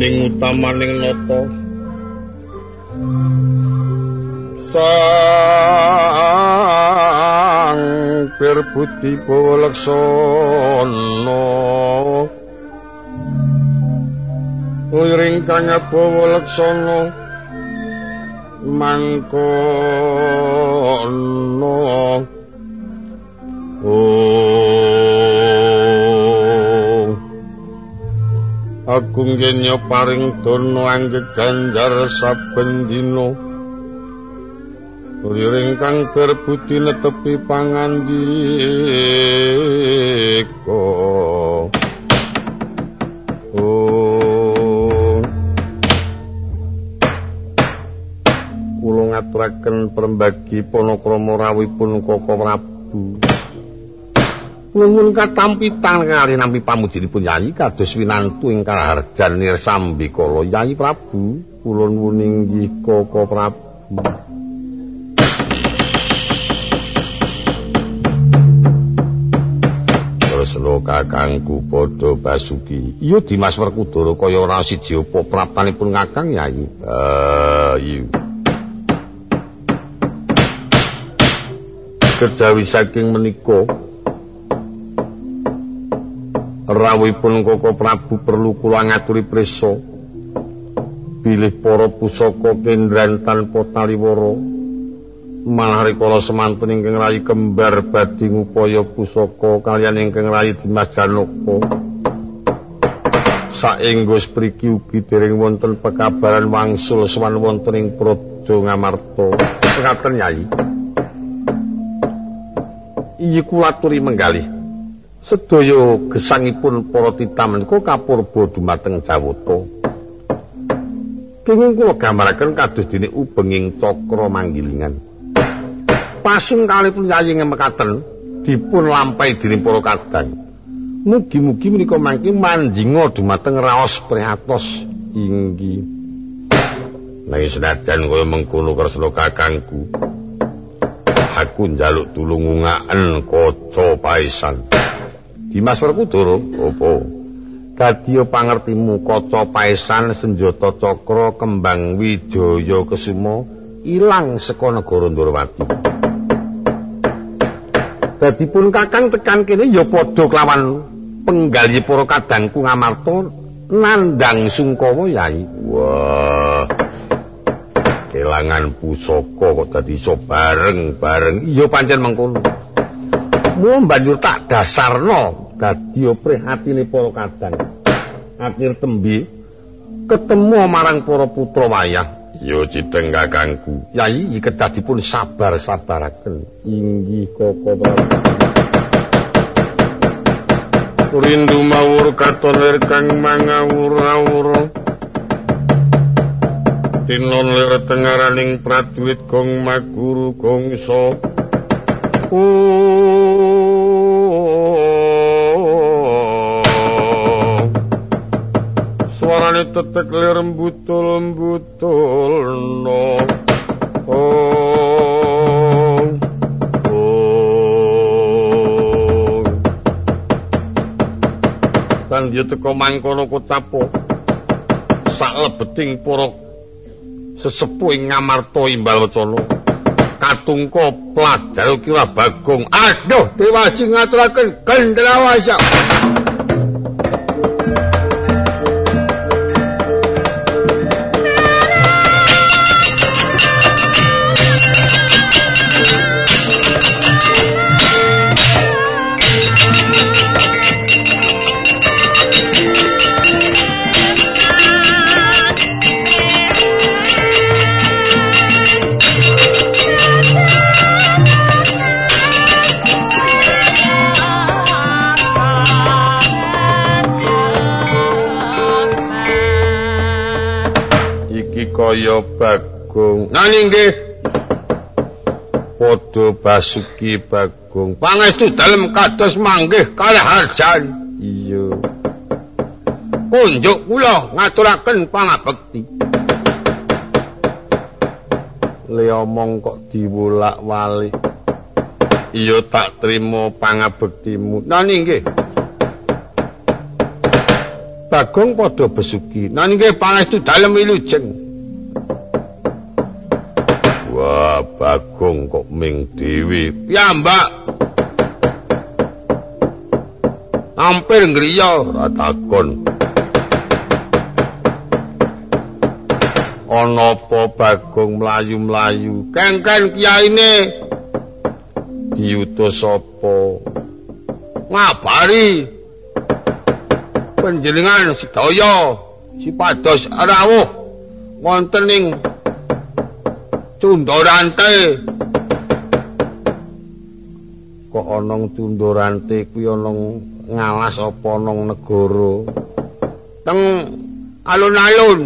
ning utamaning nata sang perbuti bawalaksana liring kang bawalaksana mangkono agung genya paring dono angge ganjar saben dina Liring kang berbudi netepi pangandika. Oh. Kula ngaturaken perembagi panakrama rawipun Koko Prabu. Nuwun katampitan kali nampi pamujinipun Yayi kados winantu ing karaharjan nirsambi kala Yayi Prabu. Kula nuwun inggih Koko Prabu. Kresna kakangku padha basuki. Iya Dimas Werkudara kaya ora siji apa praptanipun Kakang Yayi. Eh iya. Kejawi saking menika rawuhipun Koko Prabu perlu kula ngaturi prisa. Bilih para pusaka kendran tanpa taliwara. Malah rikala semantun ingkang rayi kembar badhe ngupaya pusaka kalian ingkang rayi Dimas Janaka. Saenggo spriki ugi dereng wonten pekabaran wangsul sawan wonten ing Praja Ngamarta. Ngaten Yayi Iyi kula aturi menggalih sedaya gesangipun para tita menika kapurba dumateng Jawata kenging kula gambaraken kados dene ubenging cakra manggilingan pasung kalipun yayi ngemekaten dipun lampahi dening para kadang. Mugi-mugi menika mangke manjinga dumateng raos prihatos inggih. Nanging senajan kaya mengkono kresna kakangku. Aku njaluk tulungungaken kaca paisan. Dimas Werkudara, apa? Kadya pangertimu kaca paisan senjata cakra kembang wijaya kesuma ilang saka negara Ndorowati. Dadipun Kakang tekan kene ya padha kelawan penggalih para kadangku ngamarta nandang sungkawa yai. Wah. Kelangan pusaka kok dadi iso bareng-bareng. Iya pancen mengkono. Mu banjur tak dasarno dadi prihatine para kadang. Akhir tembe ketemu marang para putra wayah Yo citeng kakangku. Yai kedah dipun sabar-sabaraken. Inggih Koko. Rindu mawur katon lir kang mangawur-awur. Tinon lir tengaraning praduit gong maguru gongso. Suarane tetek lir mbutul-mbutul no. Oh. Oh. Kan dia teko mangkono kotapo. Sak lebeting para sesepuh ing ngamarta imbal wacana. Katungka pelajar kira bagong. Aduh, dewaji ngaturaken gendrawasa. Bagong. Nani nggih. Padha Basuki Bagong. Pangestu dalem kados manggih kalih harjan. Iya. Kunjuk kula ngaturaken pangabekti. Le omong kok diwolak-walik. Iya tak trimo pangabektimu. Nani nggih. Bagong padha besuki. Nang nggih pangestu dalem wilujeng. Bagong kok ming dewi. Piyambak. Hampir ngriya ratakon. Apa Bagong mlayu-mlayu? Kengken kiyaine diutus apa? Ngabari panjenengan sedaya sipados rawuh wonten ing Tundorante kok ana Tundorante kuwi ana ngalas apa ana negara? Teng alun-alun.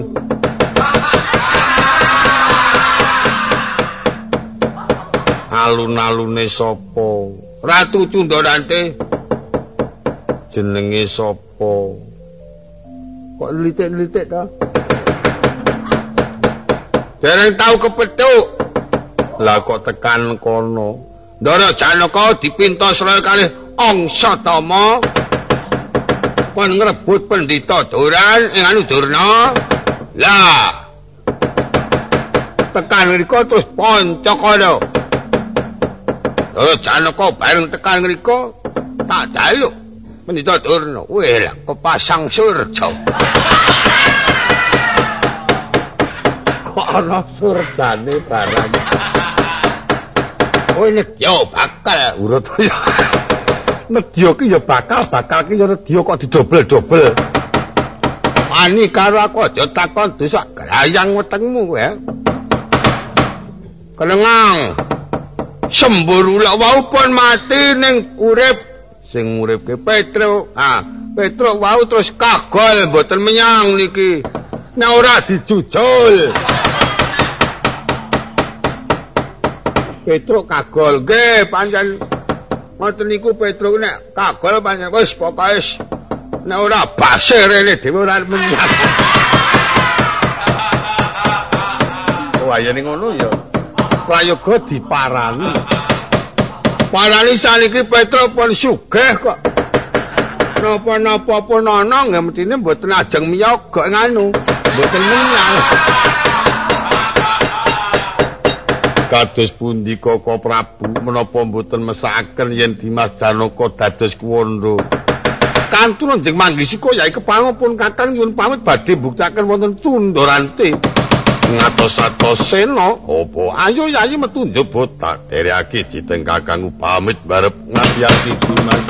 Alun-alune sapa? Ratu Tundorante jenenge sapa? Kok litik-litik ta Dereng tau kepethuk. Lah kok tekan kono? Ndara Janaka dipintos roe kalih angsa tama. Kon ngrebut pendhita Duran ing anu Durna. Lah tekan mriku terus poncok kono. Ndara Janaka bareng tekan mriku tak jaluk Pendhita Durna, weh kepasang surja. Ana surjane barang. Oh nedya bakal urut ya. Nedya ki ya bakal, bakal ki ya nedya kok didobel-dobel. Ani karo aku aja takon dosa grayang wetengmu ya. Kenengang. Semburu lak wau pun mati ning urip sing uripke Petro. Ah, Petro wau terus kagol mboten menyang niki. Nek ora dijujul. Petro kagol nggih pancen ngoten niku Petro nek kagol pancen wis pokoke nek ora base rene dhewe ora menyang. Wah, yen ngono ya. Prayoga diparani. Parani saniki Petro pun sugih kok. Napa-napa pun ana nggih mestine mboten ajeng miyaga nganu. Mboten menyang. Kados pundi Koko Prabu menapa mboten mesakaken yen Dimas Janaka dados kuwondo. Kantun njeng manggisika yai kepangipun kakang nyuwun pamit badhe buktaken wonten Tundorante. ngatos-atos sena apa ayo yayi metu njebot tak dereake diteng kakang pamit barep ngati-ati Dimas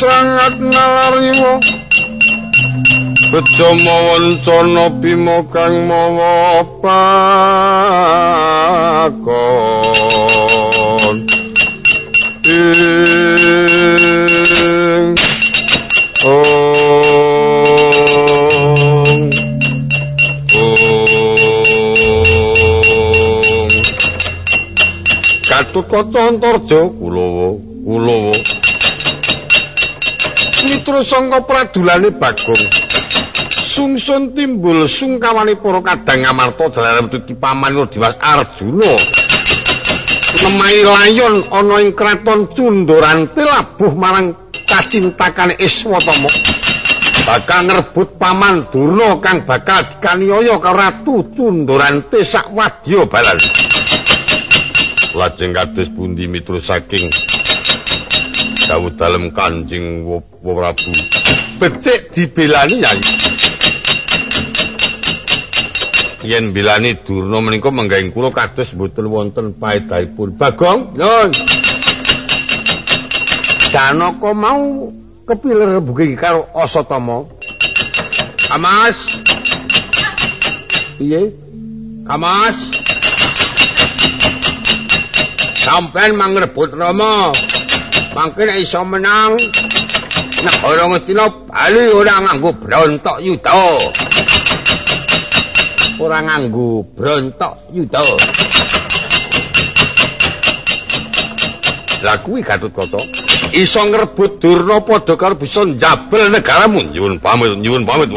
sangat nalarimu Bejo mawancana bima kang mawa pakon Ing. Ong. Ong. Katut kocon torjo kulowo kulowo Mitra sangka pradulane Bagong. Sungsun timbul sungkawane para kadang Amarta dalam tuti paman Diwas Arjuna. Nemai layon ana ing kraton Cundoran labuh marang kacintakane Iswatama. Bakal ngrebut paman Durna kang bakal dikaniaya karo Ratu Cundurante sak wadya balan. Lajeng kados pundi mitra saking dawuh dalem Kanjeng Prabu. Becik dibelani yai. Yen bilani Durna menika menggaing kula kados mboten wonten paedahipun. Bagong, nyun. Janaka mau kepiler rebuke karo Asatama. Kamas. Piye? Kamas. Sampeyan mangrebut Rama. Mangke nek iso menang negara Ngastina bali ora nganggo brontok yuda. Ora nganggo brontok yuda. Lah kuwi Gatotkaca iso ngrebut Durna padha karo bisa njabel negaramu. Nyuwun pamit, nyuwun pamit.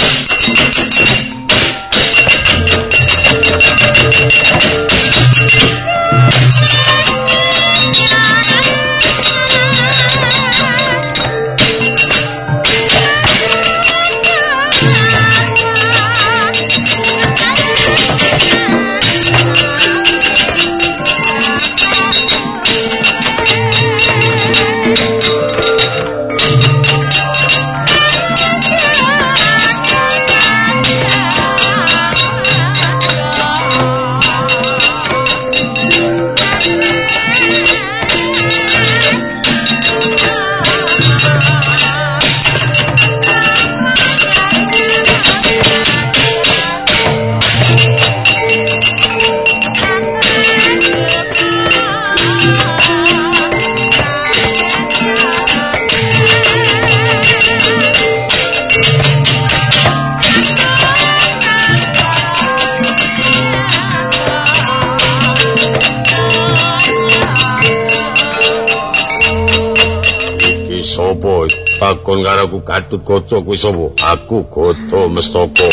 Takon karo aku Gatut Kaca kuwi sapa? Aku Gata Mestaka.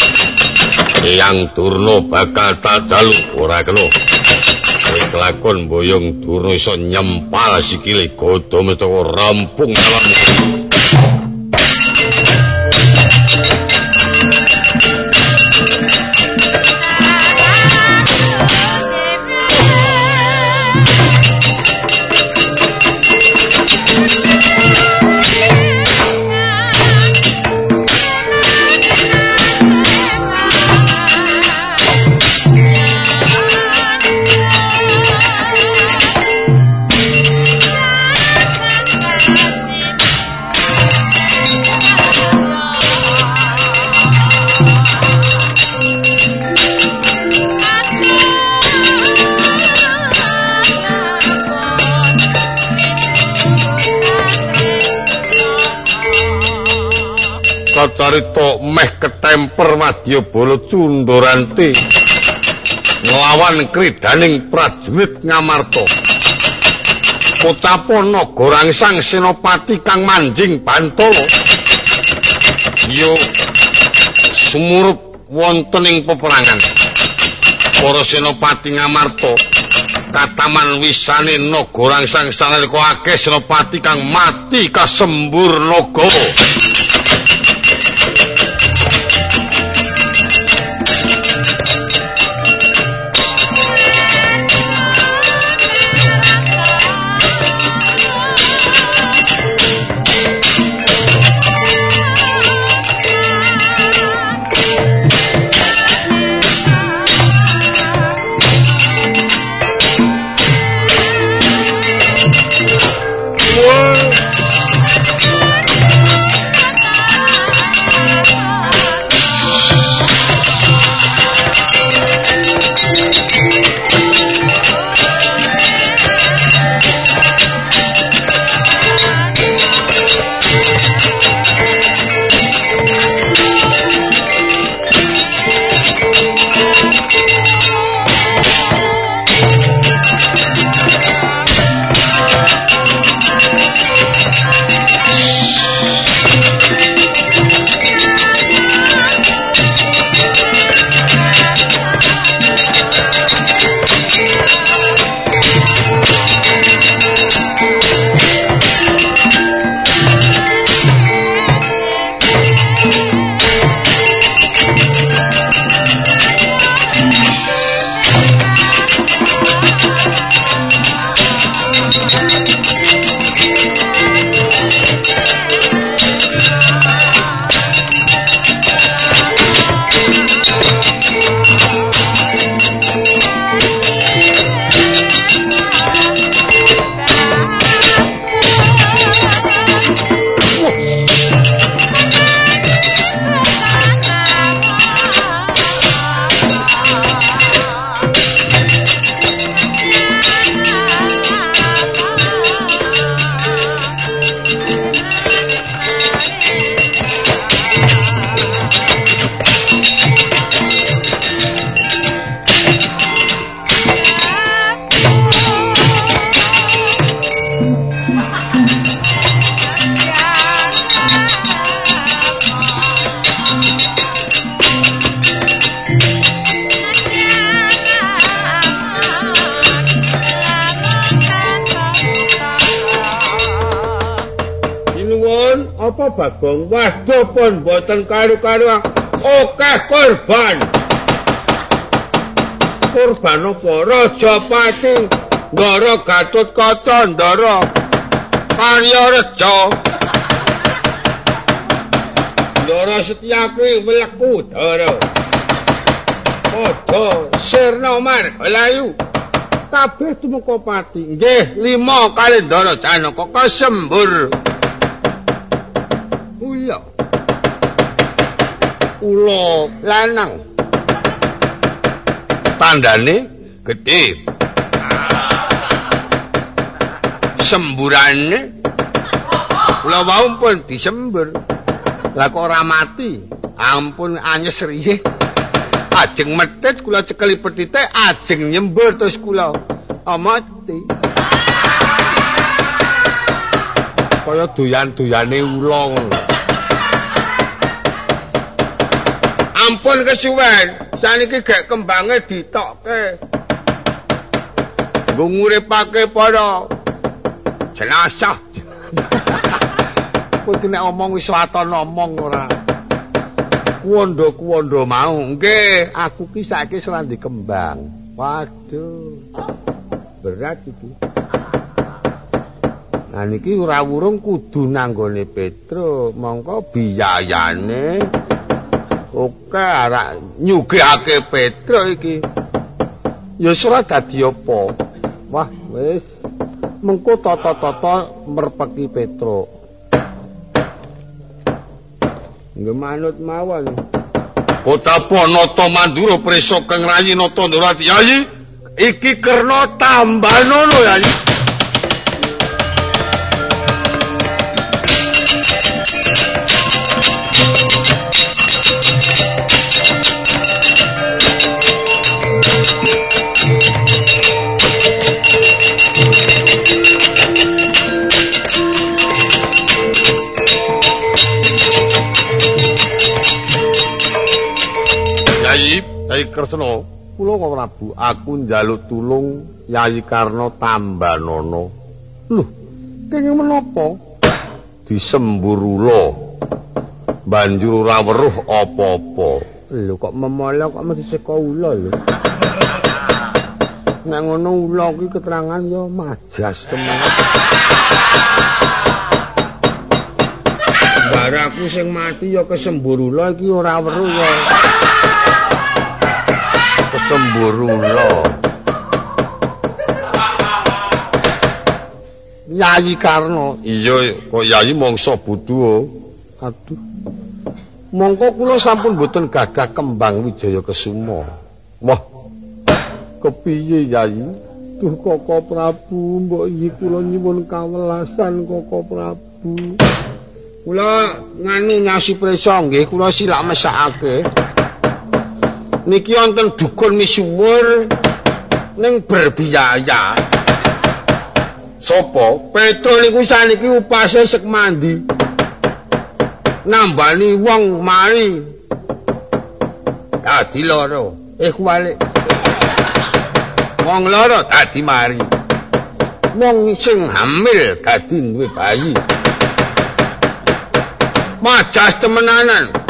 Eyang Durna bakal tak dalu ora kena. Kowe kelakon boyong Durna iso nyempal sikile Gata Mestaka rampung alammu. Carita meh ketemper Wadyabala Cundoranti nglawan kridaning prajurit Ngamarta. Pocapa naga sang senopati kang manjing Bantala. Yo sumurup wonten ing peperangan. Para senopati Ngamarta kataman wisane naga sang sanalika akeh senopati kang mati kasembur naga. Apa Bagong? Waduh pun boten karu-karu. Oke korban. Korban apa? Raja Pati. Ndara Gatut Kaca, Ndara Karya Reja. Ndara Setyaki Weleku Dara. Padha Sirna Margalayu. Kabeh tumeka pati. Nggih, lima kali Ndara Janaka kesembur. Ula. Ula lanang. Tandane gedhe. Semburane kula wau pun disembur. Lah kok ora mati? Ampun anyes riye. Ajeng metit kula cekeli petite, ajeng nyembur terus kula oh, mati. Kaya doyan-doyane ula ngono. Ampun kesuwen, saniki gek kembange ditokke. Nggo nguripake para jenazah. Kowe nek omong wis waton omong ora. Kuwondo-kuwondo mau. Nggih, aku ki saiki serandi kembang. Waduh. Berat iki. Nah niki ora wurung kudu nanggone Petro, mongko biyayane oke ora nyugihake Petro iki. Ya ora dadi apa. Wah, wis mengko tata-tata merpeki Petro. Nggih manut mawon. Kotapa nata mandura preso kang rayi nata ndurati yayi iki kerna tambanono yayi. Yayi, Kresna, kula kok Prabu, aku njaluk tulung Yayi Karna Tambanono. Lho, kenging menapa? Disembur Banjur ora weruh apa-apa. Lho kok memala kok mesti saka ula lho. Nek ngono ula kuwi keterangan ya majas temen. Baraku sing mati ya kesembur ula iki ora weruh ya. Kesemburu-ula. Yayi Karno. Iya, kok Yayi mangsa budu. Aduh. Mongko kula sampun boten gadah kembang Wijaya Kesuma. Wah. Kepiye Yayi? Duh Koko Prabu, mbok iki kula nyuwun kawelasan Koko Prabu. Kula nganu nyasi presa nggih, kula silak mesakake. Niki wonten dukun misuwur ning berbiaya. Sopo? Petro niku saniki upase sek mandi. Nambani wong mari. Dadi loro. Eh kuwalik. Wong loro dadi mari. Wong sing hamil dadi duwe bayi. Majas temenanan.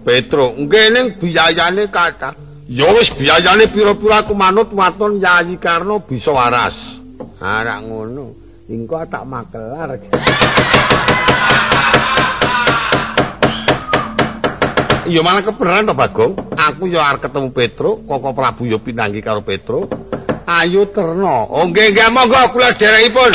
Petro, nggih ning biayane kathah. Ya wis biayane pira-pira aku manut waton Yayi Karno bisa waras. Ora ngono. Engko tak makelar. Iya malah kebenaran to Bagong. Aku ya arep ketemu Petro, Koko Prabu ya pinanggi karo Petro. Ayo terno. Oh nggih nggih monggo kula derekipun.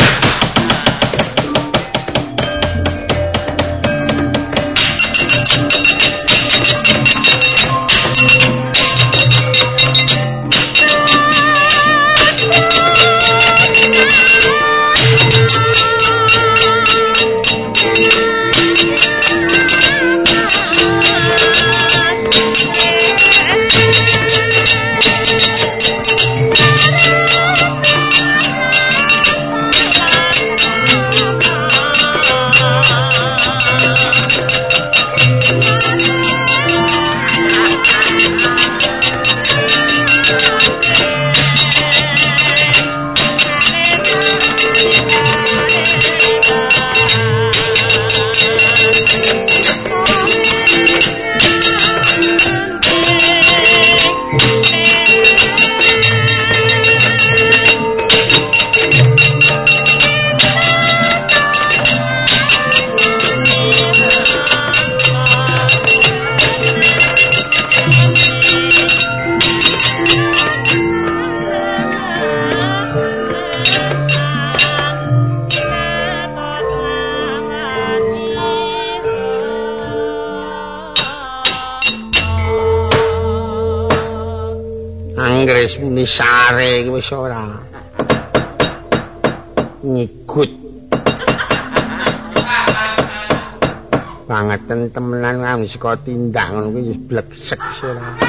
Bangeten temenan wis kok tindak ngono kuwi wis bleksek ora.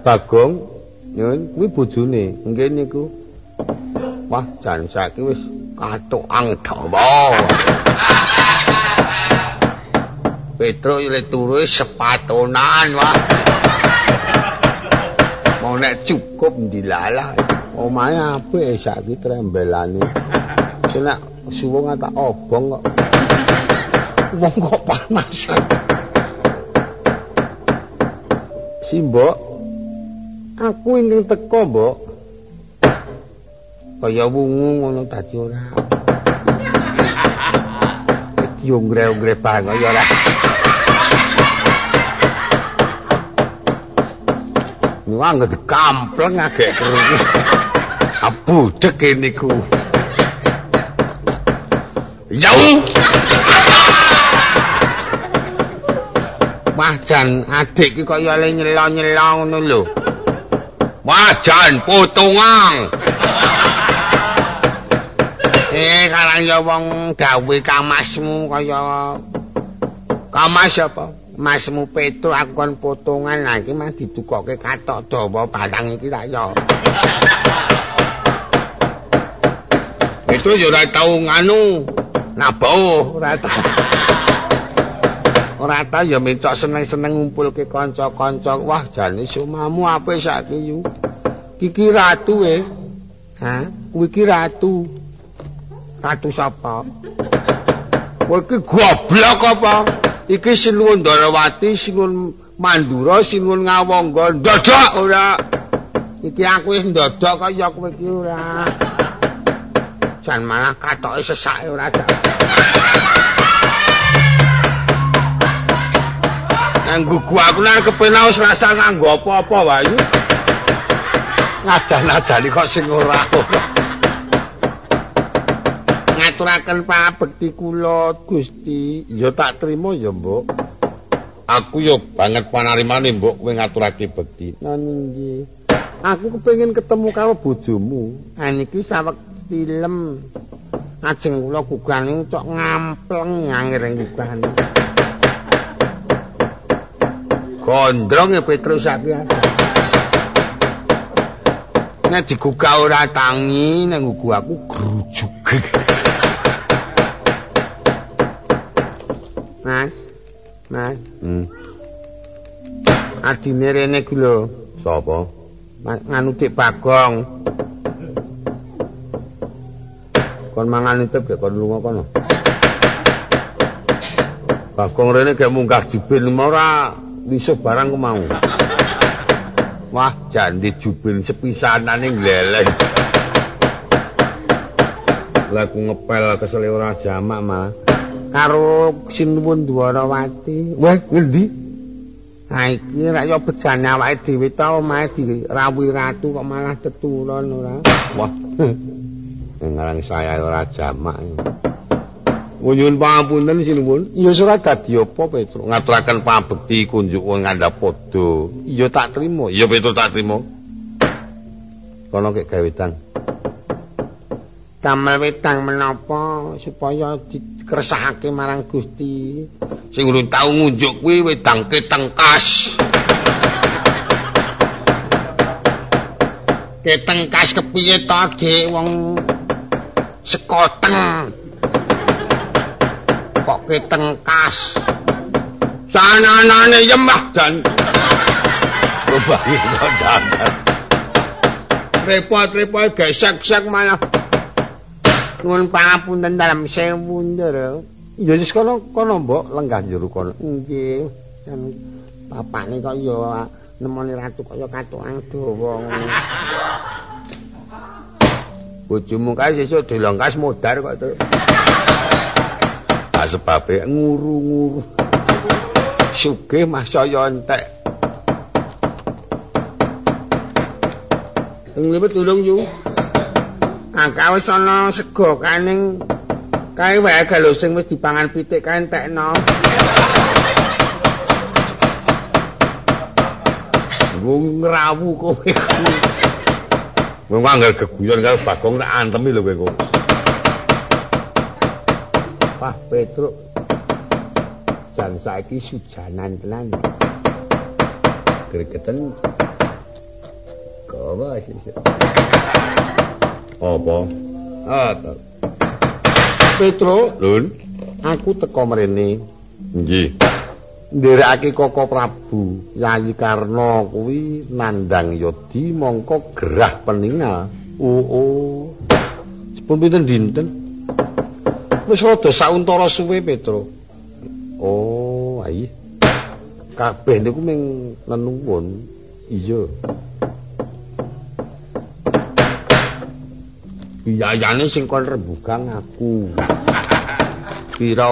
Bagong, nyun kuwi bojone, nggih niku. Wah, jan saiki wis katuk angdawa. Petro ile turu sepatonan wah. Mau nek cukup dilalah. Omahe apik saiki trembelane. Senak suwung tak obong kok. Wong kok panas. Si Mbok, aku ingin teko, Mbok. Kaya wungu ngono dadi ora. Diongre-ongre banget ya ora. Wah, nggak dikampleng agak kerugi. Abu dek ini ku. Wajan adik ki kok ya le nyelo-nyelo ngono lho. Wajan potongan. Eh, karang ya wong gawe kamasmu kaya kamas apa? Masmu Petro aku kon potongan lah iki mah ditukoke katok dawa batang iki tak yo. Itu yo ora tau nganu nabo ora tau. Ora tau yo mencok seneng-seneng ngumpulke kanca-kanca. Wah, jane sumamu apik saiki yu. Kiki ratu e. Ha? Kuwi ki ratu. Ratu sapa? Kowe ki goblok apa? iki sinuwun Darawati sinuwun Mandura sinuwun Ngawangga ndodok ora iki aku wis ndodok kaya kowe iki ora jan malah katoke sesake ora Nganggo gua aku nang kepenak wis rasa nganggo apa-apa wae ngajan-ajani kok sing ora. Ngaturaken pabekti kula Gusti. Ya tak trima ya Mbok. Aku ya banget panarimane Mbok kowe ngaturake bekti. Nggih. Aku kepengin ketemu karo bojomu. Aniki sawek film ajeng kula gugane cok ngampleng ngangireng gugane gondrong ya Petrus sapi nek digugah ora tangi nang gugu aku grujuk Mas. Mas. Hmm. Adine rene ku lho. Sapa? Nganu Dik Bagong. Kon mangan itu gak kon lunga kono. Bagong rene gak munggah jubin ora wisuh barang ku mau. Wah, jandi jubin sepisanane gleleng. Lah ku ngepel kesel ora jamak mah. karo sinuwun Dwarawati. Wah, ngendi? Ha iki rak yo bejane awake dhewe ta omahe dirawuhi ratu kok malah tetulon ora. Wah. Ngarang saya ora jamak. Nyuwun pangapunten sinuwun. Ya ora dadi apa Petro. Ngaturaken pabekti kunjuk wong ngandhap padha. Ya tak trimo. Ya Petro tak trimo. Kono kek gawe tang. Damel wedang menapa supaya dikresahake marang Gusti. Sing urung tau ngunjuk kuwi wedang ketengkas. Ketengkas kepiye to, Dik? Wong sekoteng. Kok ketengkas? Sananane yembah dan Rubahi kok jangan. Repot-repot gesek-gesek malah. nuwun pangapunten dalam sewu ndara. Ya wis kono kono mbok lenggah jero kono. Nggih. Kan bapakne kok ya nemoni ratu kok ya katuang dawa. Bojomu kae sesuk dilongkas modar kok to. Ah sebabe nguru-nguru. Sugih Mas saya entek. Ngliwet tulung yu. Angka wis ana sego kaning kae wae galo sing wis dipangan pitik kae entekno. kanggo ngrawu kowe. Wong anggar geguyon karo Bagong tak antemi lho kowe. Pak Petruk. Jan saiki sujanan tenan. Gregeten. Gawa sih. Apa? Ah, Petro, Lun, aku teko mrene. Nggih. Nderekake Koko Prabu Yayi Karna kuwi nandang yodi mongko gerah peningal. Oh, oh. Sepun pinten dinten? Wis rada sauntara suwe Petro. Oh, ayi. Kabeh niku ming nenuwun. Iya. Biyayane sing kon rembugang aku. Pira?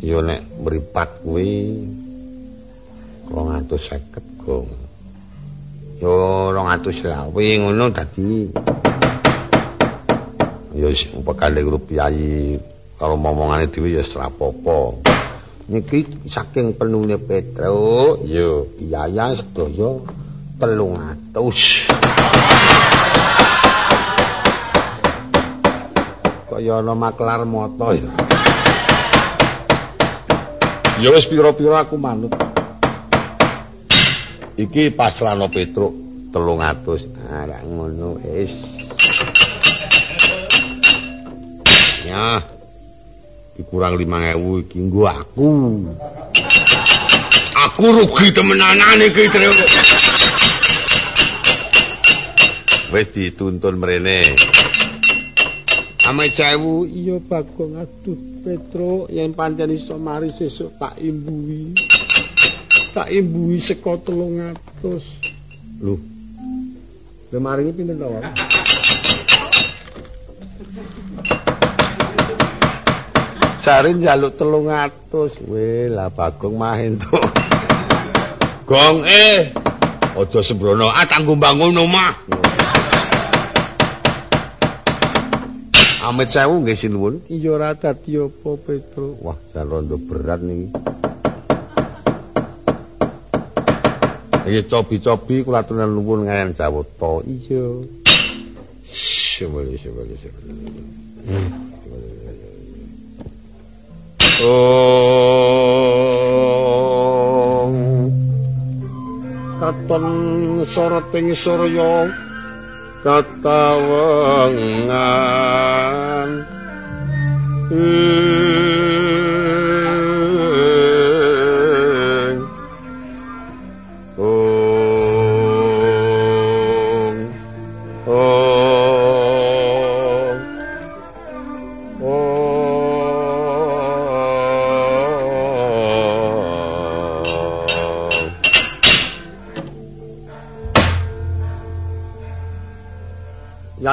Ya nek mripat kuwi 250 gong. Ya 220 ngono dadi. Ya wis upekane rupiah karo momongane dhewe ya ora apa-apa. Niki saking penune Petro, ya biaya sedaya 300. Kaya ana maklar moto ya. Ya wis pira-pira aku manut. Iki pasrano Petruk 300. Ora ngono wis. Ya. Dikurang 5000 iki nggo aku. Aku rugi temenanan iki, Tru. Wis dituntun mrene. Ame cewu iya Bagong aduh Petro yen pancen iso mari sesuk tak imbui. Tak imbui seka 300. Lho. Lha maringi pinten to, Jare njaluk 300. Weh, lah Bagong mah entuk. Gong eh. Aja sembrono, ah tanggo bangun omah. Amit sewu nggih sinuwun. Iya ora dadi apa Petro. Wah, jan rondo berat niki. Iki cobi-cobi kula tunan nuwun ngayan Jawata. Iya. Semole semole semole. Oh. Katon soroting surya katawengan.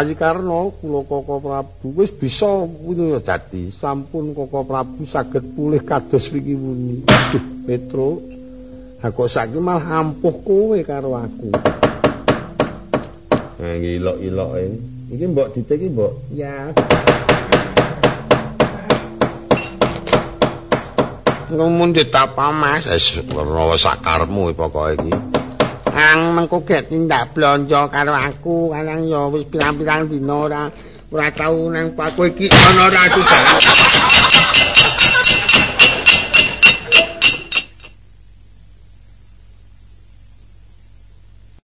Yayi Karna kula Koko Prabu wis bisa ngono dadi sampun Koko Prabu saged pulih kados wingi muni. Duh, Petro. Ha kok saiki malah ampuh kowe karo aku. Eh ngilok-iloke. Iki mbok ditik iki mbok. Ya. Ngumun ditapa Mas, wis sakarmu pokoke iki. Ang mengko get tindak blonjo karo aku, kadang ya wis pirang-pirang dina ora ora tau nang paku iki ana ora jalan.